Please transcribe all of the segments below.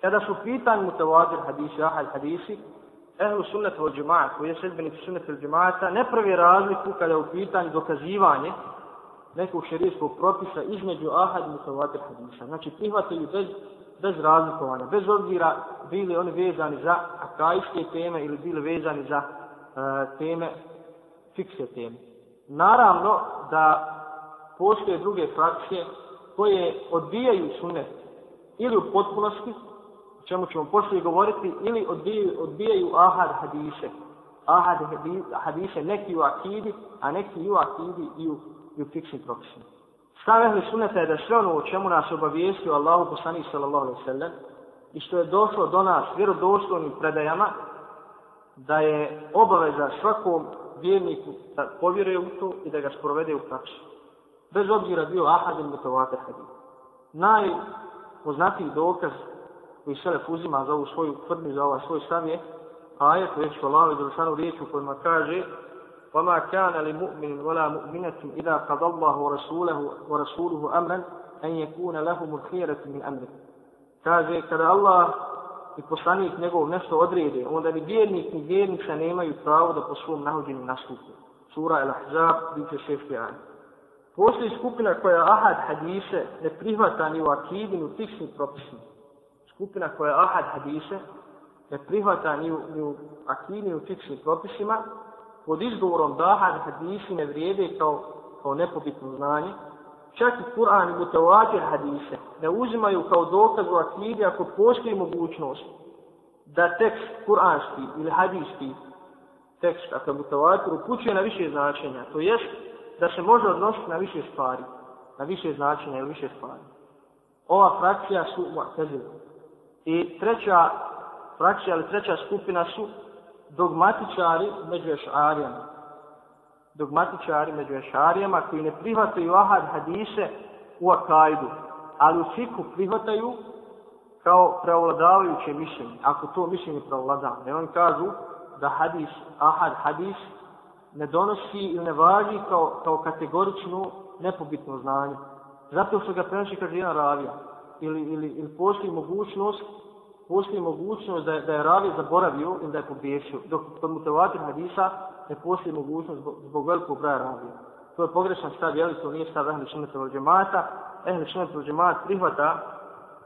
Kada su pitanju mutavadir hadisi, ahad hadisi, ehlu sunnet vol džemaat, koji je sedbenici sunnet vol džemaata, ne pravi razliku kada je u pitanju dokazivanje nekog šerijskog propisa između ahad i mutavadir hadisa. Znači, prihvataju bez, bez razlikovanja, bez obzira bili oni vezani za akajske teme ili bili vezani za uh, teme, fikse teme. Naravno da postoje druge frakcije koje odbijaju sunnet ili u potpunosti, čemu ćemo poslije govoriti, ili odbijaju, odbijaju ahad hadise. Ahad hadise neki u akidi, a neki u akidi i u, i u fiksnim propisima. Stav ehli sunneta je da sve ono o čemu nas obavijestio Allahu poslanih sallallahu alaihi sallam i što je došlo do nas vjerodostojnim predajama, da je obaveza svakom vjerniku da povjeruje u to i da ga sprovede u praksu. Bez obzira bio ahad ili mutavater hadis. Najpoznatiji dokaz koji Selef uzima za ovu svoju tvrdnju, za ovaj svoj stav je ajet, to je što Allah je završanu riječu kojima kaže وَمَا كَانَ لِمُؤْمِنٍ وَلَا مُؤْمِنَةٍ إِذَا قَدَ اللَّهُ وَرَسُولَهُ وَرَسُولُهُ أَمْرًا أَنْ يَكُونَ لَهُمُ الْخِيرَةِ مِنْ أَمْرِ Kaže, kada Allah i poslanik njegov nešto odrede, onda ni vjernik ni vjernica nemaju pravo da po svom nahođenju nastupu. Sura El-Ahzab, biće šešti ajde. Postoji skupina koja ahad hadise ne prihvata ni u akidi, ni u fiksnim propisima. Skupina koja ahad hadise ne prihvata ni u, ni u akini u fiksnim propisima, pod izgovorom da ahad hadisi ne vrijede kao, kao nepobitno znanje, čak i Kur'an i mutavatir hadise ne uzimaju kao dokaz u akidi ako postoji mogućnost da tekst kur'anski ili hadijski tekst, ako je mutavatir, upućuje na više značenja. To jest da se može odnositi na više stvari, na više značenja ili više stvari. Ova frakcija su mu'tazila. I treća frakcija ali treća skupina su dogmatičari među ešarijama. Dogmatičari među ešarijama koji ne prihvataju ahad hadise u akajdu, ali u fiku prihvataju kao preovladavajuće mišljenje, ako to mišljenje preovladava. Ne oni kažu da hadis, ahad hadis, ne donosi ili ne važi kao, kao kategorično nepobitno znanje. Zato što ga prenosi kaže jedan ravija. Ili, ili, ili postoji mogućnost postoji mogućnost da je, da je ravi zaboravio ili da je pogriješio. Dok kod mutavatir hadisa ne postoji mogućnost zbog, zbog velikog broja ravija. To je pogrešan stav, jel to nije stav ehli sunnata od džemata. Ehli sunnata džemata prihvata,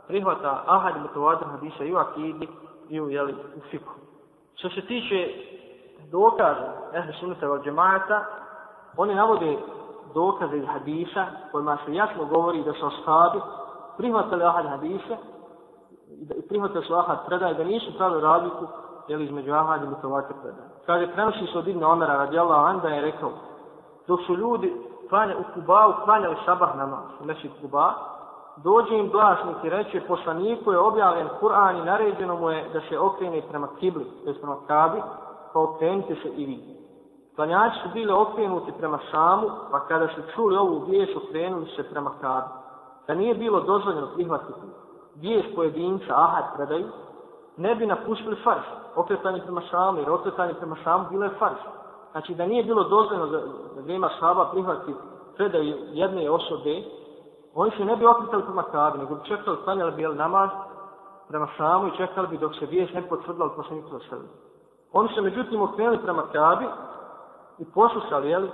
prihvata ahad mutavatir hadisa i u akidi i u, jeli, u fiku. Što se tiče dokaza ehli sunnata wal džemaata, oni navode dokaze iz hadisa kojima se jasno govori da su ashabi prihvatali ahad hadisa i prihvatali su ahad predaj da nisu pravi razliku jel, između ahad i mutavatir predaj. Kaže, prenosi se od Ibne Omera radijallahu an da je rekao dok su ljudi klanja, u Kubau klanjali sabah namaz u Mešid Kuba, dođe im glasnik i reče poslaniku je objavljen Kur'an i naređeno mu je da se okrene prema kibli, to je prema kabi, pa okrenite se i vi. Klanjači su bili okrenuti prema Šamu, pa kada su čuli ovu vijest, okrenuli se prema Kabi. Da nije bilo dozvoljeno prihvatiti vijest pojedinca, ahad predaju, ne bi napustili farz. okretanje prema Šamu, jer okretanje prema Šamu bilo je farz. Znači da nije bilo dozvoljeno za vrijeme Šaba prihvatiti predaju jedne osobe, oni se ne bi okretali prema Kabi, nego bi čekali, stanjali bi namaz prema Šamu i čekali bi dok se vijest ne potvrdila od poslanika sebe. Oni se međutim okrenuli prema Kabi i poslušali jeli,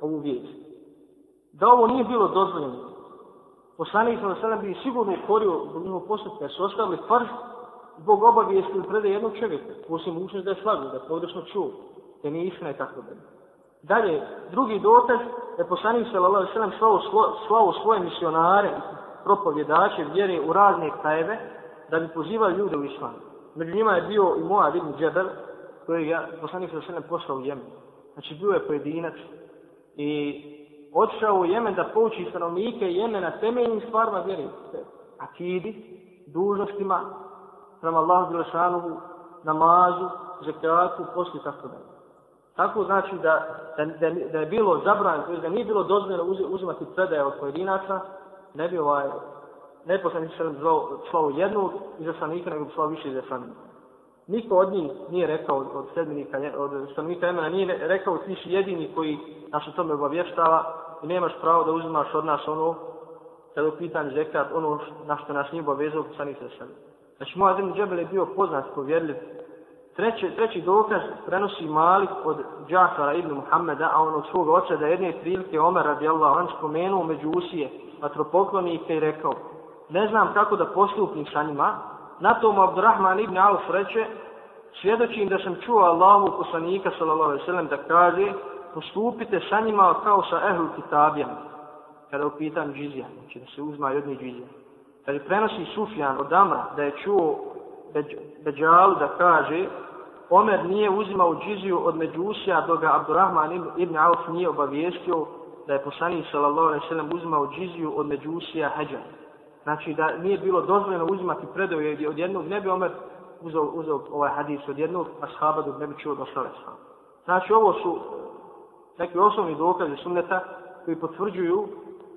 ovu vijest. Da ovo nije bilo dozvoljeno, poslanik sa sada bi sigurno ukorio zbog njihov postupka, su ostavili farz zbog obavijesti ili predaje jednog čovjeka, poslije mogućnost da je slagu, da je pogrešno čuo, da nije istina i tako dalje. Dalje, drugi dotaz je poslanik sallallahu alejhi ve sellem slao svoje misionare propovjedače vjere u razne krajeve da bi pozivali ljude u islam. Među njima je bio i Moab ibn Džebel, koji ja poslanik sa sredem poslao u Jemen. Znači bio je pojedinac i otišao u Jemen da pouči stanovnike Jemena temeljnim stvarima vjeri. Akidi, dužnostima, prema Allahu Đelešanovu, namazu, zekatu, posli tako da. Tako znači da, da, da, da je bilo zabranjeno, to je da nije bilo dozvoljeno uzimati predaje od pojedinaca, ne bi ovaj, ne poslanik sa jednog zvao jednog izaslanika, nego bi slao više izaslanika niko od njih nije rekao od sedminika, od stanovnika Jemena, nije rekao ti si jedini koji nas o tome obavještava i nemaš pravo da uzimaš od nas ono, kada je pitan zekat, ono na što nas nije obavezao, sa nisam sam. Znači, Muaz ibn Džebel je bio poznat, povjerljiv. Treći, treći dokaz prenosi Malik od Džafara ibn Muhammeda, a on od svog oca da jedne prilike Omer radijallahu an spomenuo među usije vatropoklonike i rekao ne znam kako da postupim sa njima. Na tom Abdurrahman ibn Auf reče svjedočim da sam čuo Allahu poslanika sallallahu alejhi ve sellem da kaže postupite sa njima kao sa ehlu kitabijama kada u pitanju džizija, znači da se uzma jedni džizija. Kad je prenosi Sufjan od Amra da je čuo Beđalu da kaže Omer nije uzimao džiziju od Međusija dok ga Abdurrahman ibn Auf nije obavijestio da je poslanik sallallahu alejhi ve sellem uzimao džiziju od Međusija Hadža. Znači da nije bilo dozvoljeno uzimati predoje od jednog, ne bi Omer uzeo, uzeo ovaj hadis od jednog ashaba dok ne bi čuo od ostale Znači ovo su neki osnovni dokazi sunneta koji potvrđuju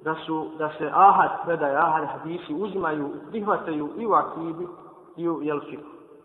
da su da se ahad predaje ahad hadisi uzimaju prihvataju i u akidi i u jelfiku